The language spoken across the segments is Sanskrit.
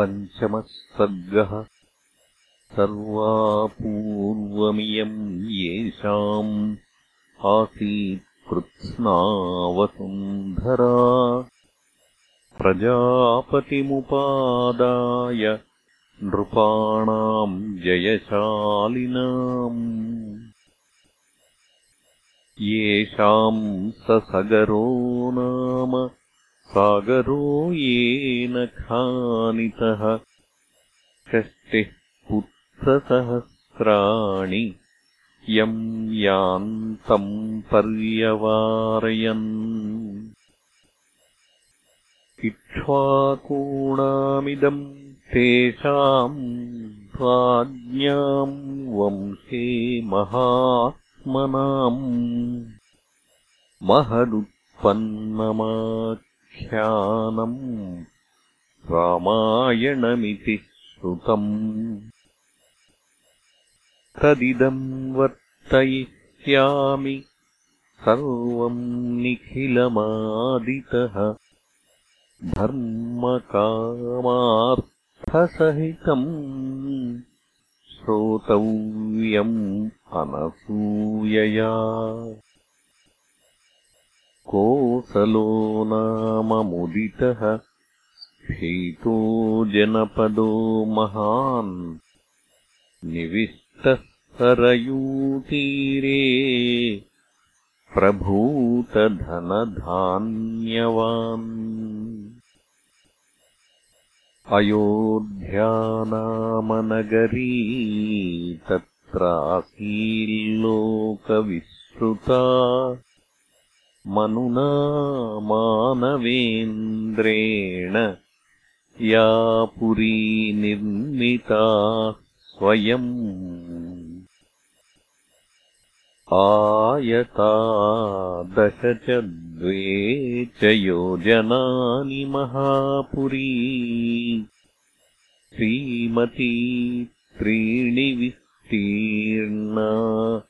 पञ्चमः सर्गः सर्वापूर्वमियम् येषाम् आसीत् कृत्स्नावसुन्धरा प्रजापतिमुपादाय नृपाणाम् जयशालिनाम् येषाम् ससगरो नाम सागरो येन खानितः षष्टिः पुत्रसहस्राणि यम् यान्तम् पर्यवारयन्। इक्ष्वाकूणामिदम् तेषाम् राज्ञाम् वंशे महात्मनाम्। महदुत्पन्नमा ख्यानम् रामायणमिति श्रुतम् तदिदम् वर्तयिष्यामि सर्वम् निखिलमादितः धर्मकामार्थसहितम् श्रोतव्यम् अनसूयया कोसलो नाम मुदितः स्फीतो जनपदो महान्। निविष्टः सरयूतीरे प्रभूतधनधान्यवान्। अयोध्या नाम नगरी तत्रासील्लोकविश्रुता मनुना मानवेन्द्रेण या पुरी निर्मिता स्वयम् आयता दश च द्वे च योजनानि महापुरी। श्रीमती त्रीणि विस्तीर्णा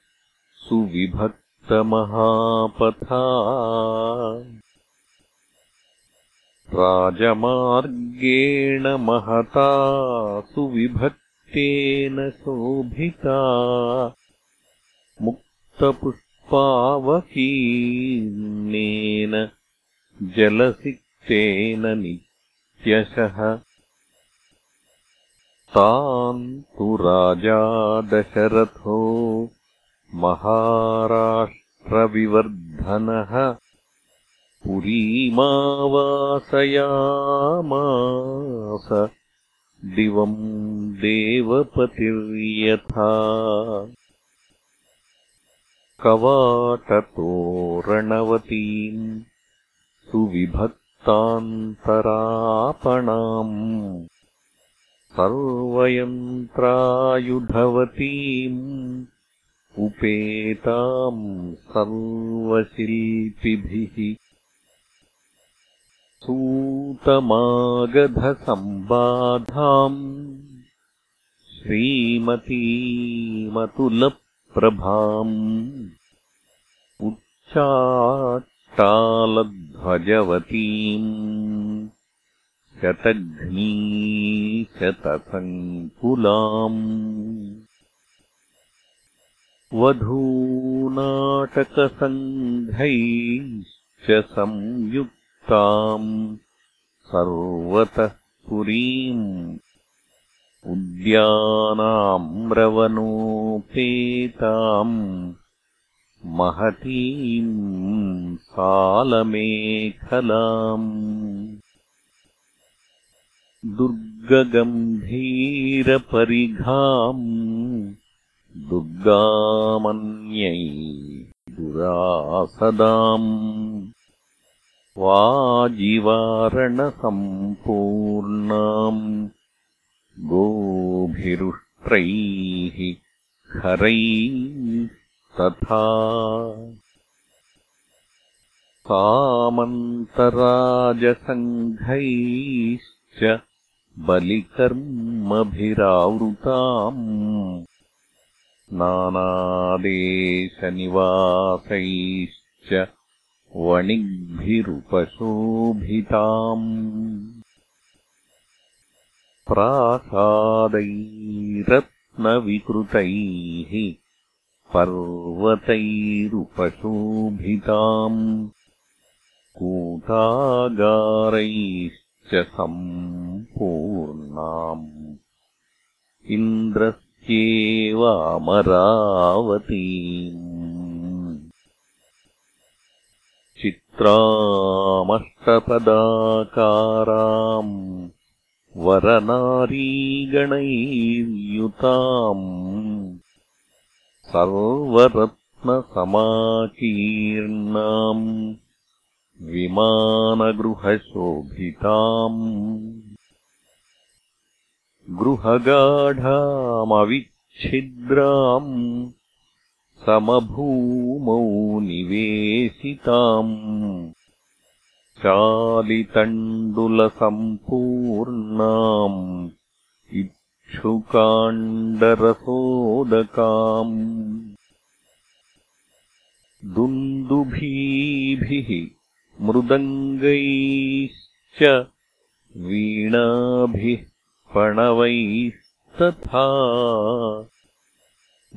सुविभक् महापथा राजमार्गेण महता सुविभक्तेन शोभिता। मुक्तपुष्पावकीर्णेन जलसिक्तेन नित्यशः। तान् तु राजा दशरथो महाराष्ट्र प्रविवर्धनः पुरीमावासयामास दिवम् देवपतिर्यथा। कवाटतोरणवतीम् सुविभक्तान्तरापणाम् सर्वयन्त्रायुधवतीम् उपेताम् सर्वशिल्पिभिः सूतमागधसम्बाधाम् श्रीमतीमतुलप्रभाम् उच्चाट्टालध्वजवतीम् शतघ्नीशतसङ्कुलाम् वधूनाटकसङ्घैश्च संयुक्ताम् सर्वतः पुरीम् उद्यानाम्रवनोपेताम् महतीम् सालमेखलाम् दुर्गगम्भीरपरिघाम् दुर्गामन्यै दुरासदाम् वाजिवारणसम्पूर्णाम् गोभिरुष्ट्रैः खरैस्तथा सामन्तराजसङ्घैश्च बलिकर्मभिरावृताम् नानादेशनिवासैश्च वणिग्भिरुपशोभिताम् प्रासादैरत्नविकृतैः पर्वतैरुपशोभिताम् कूटागारैश्च सम्पूर्णाम् इन्द्रस्येवामरावतीम् चित्रामष्टपदाकाराम् वरनारीगणैर्युताम् सर्वरत्नसमाकीर्णाम् विमानगृहशोभिताम् गृहगाढामविच्छिद्राम् समभूमौ निवेशिताम् चालितण्डुलसम्पूर्णाम् इक्षुकाण्डरसोदकाम् दुन्दुभीभिः मृदङ्गैश्च वीणाभिः पणवैस्तथा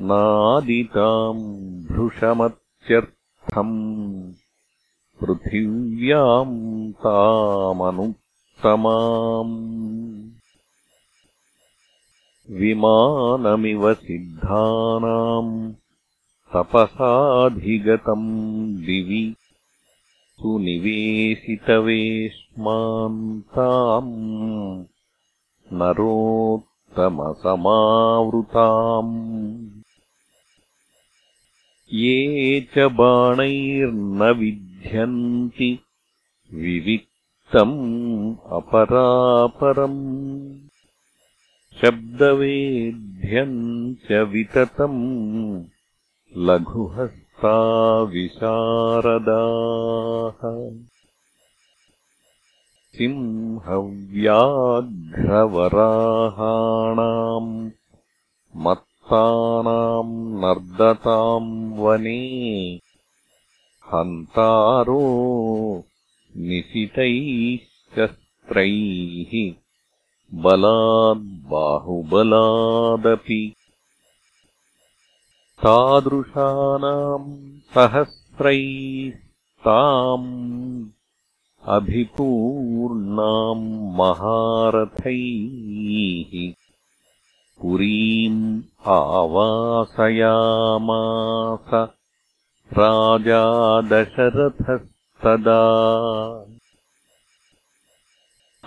नादिताम् भृशमत्यर्थम् पृथिव्याम् तामनुत्तमाम् विमानमिव सिद्धानाम् तपसाधिगतम् दिवि सुनिवेशितवेश्मान्ताम् नरोत्तमसमावृताम्। ये च बाणैर्न विध्यन्ति विविक्तम् अपरापरम्। शब्दवेद्यम् च विततम् लघुहस्ता विशारदाः सिंहव्याघ्रवराहाणाम् मत्तानाम् नर्दताम् वने हन्तारो निशितैः शस्त्रैः बलाद्बाहुबलादपि तादृशानाम् सहस्रैस्ताम् अभिपूर्णाम् महारथैः पुरीम् आवासयामास राजा दशरथस्तदा।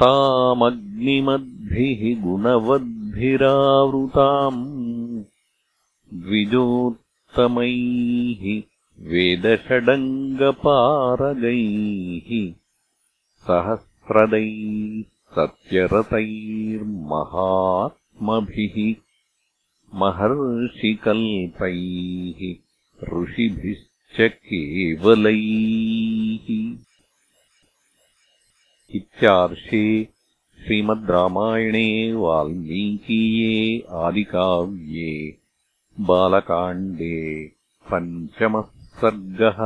तामग्निमद्भिः गुणवद्भिरावृताम् द्विजोत्तमैः वेदषडङ्गपारगैः सहस्रदैः सत्यरतैर्महात्मभिः महर्षिकल्पैः ऋषिभिश्च केवलैः इत्यार्षे श्रीमद् रामायणे वाल्मीकीये आदिकाव्ये बालकाण्डे पञ्चमः सर्गः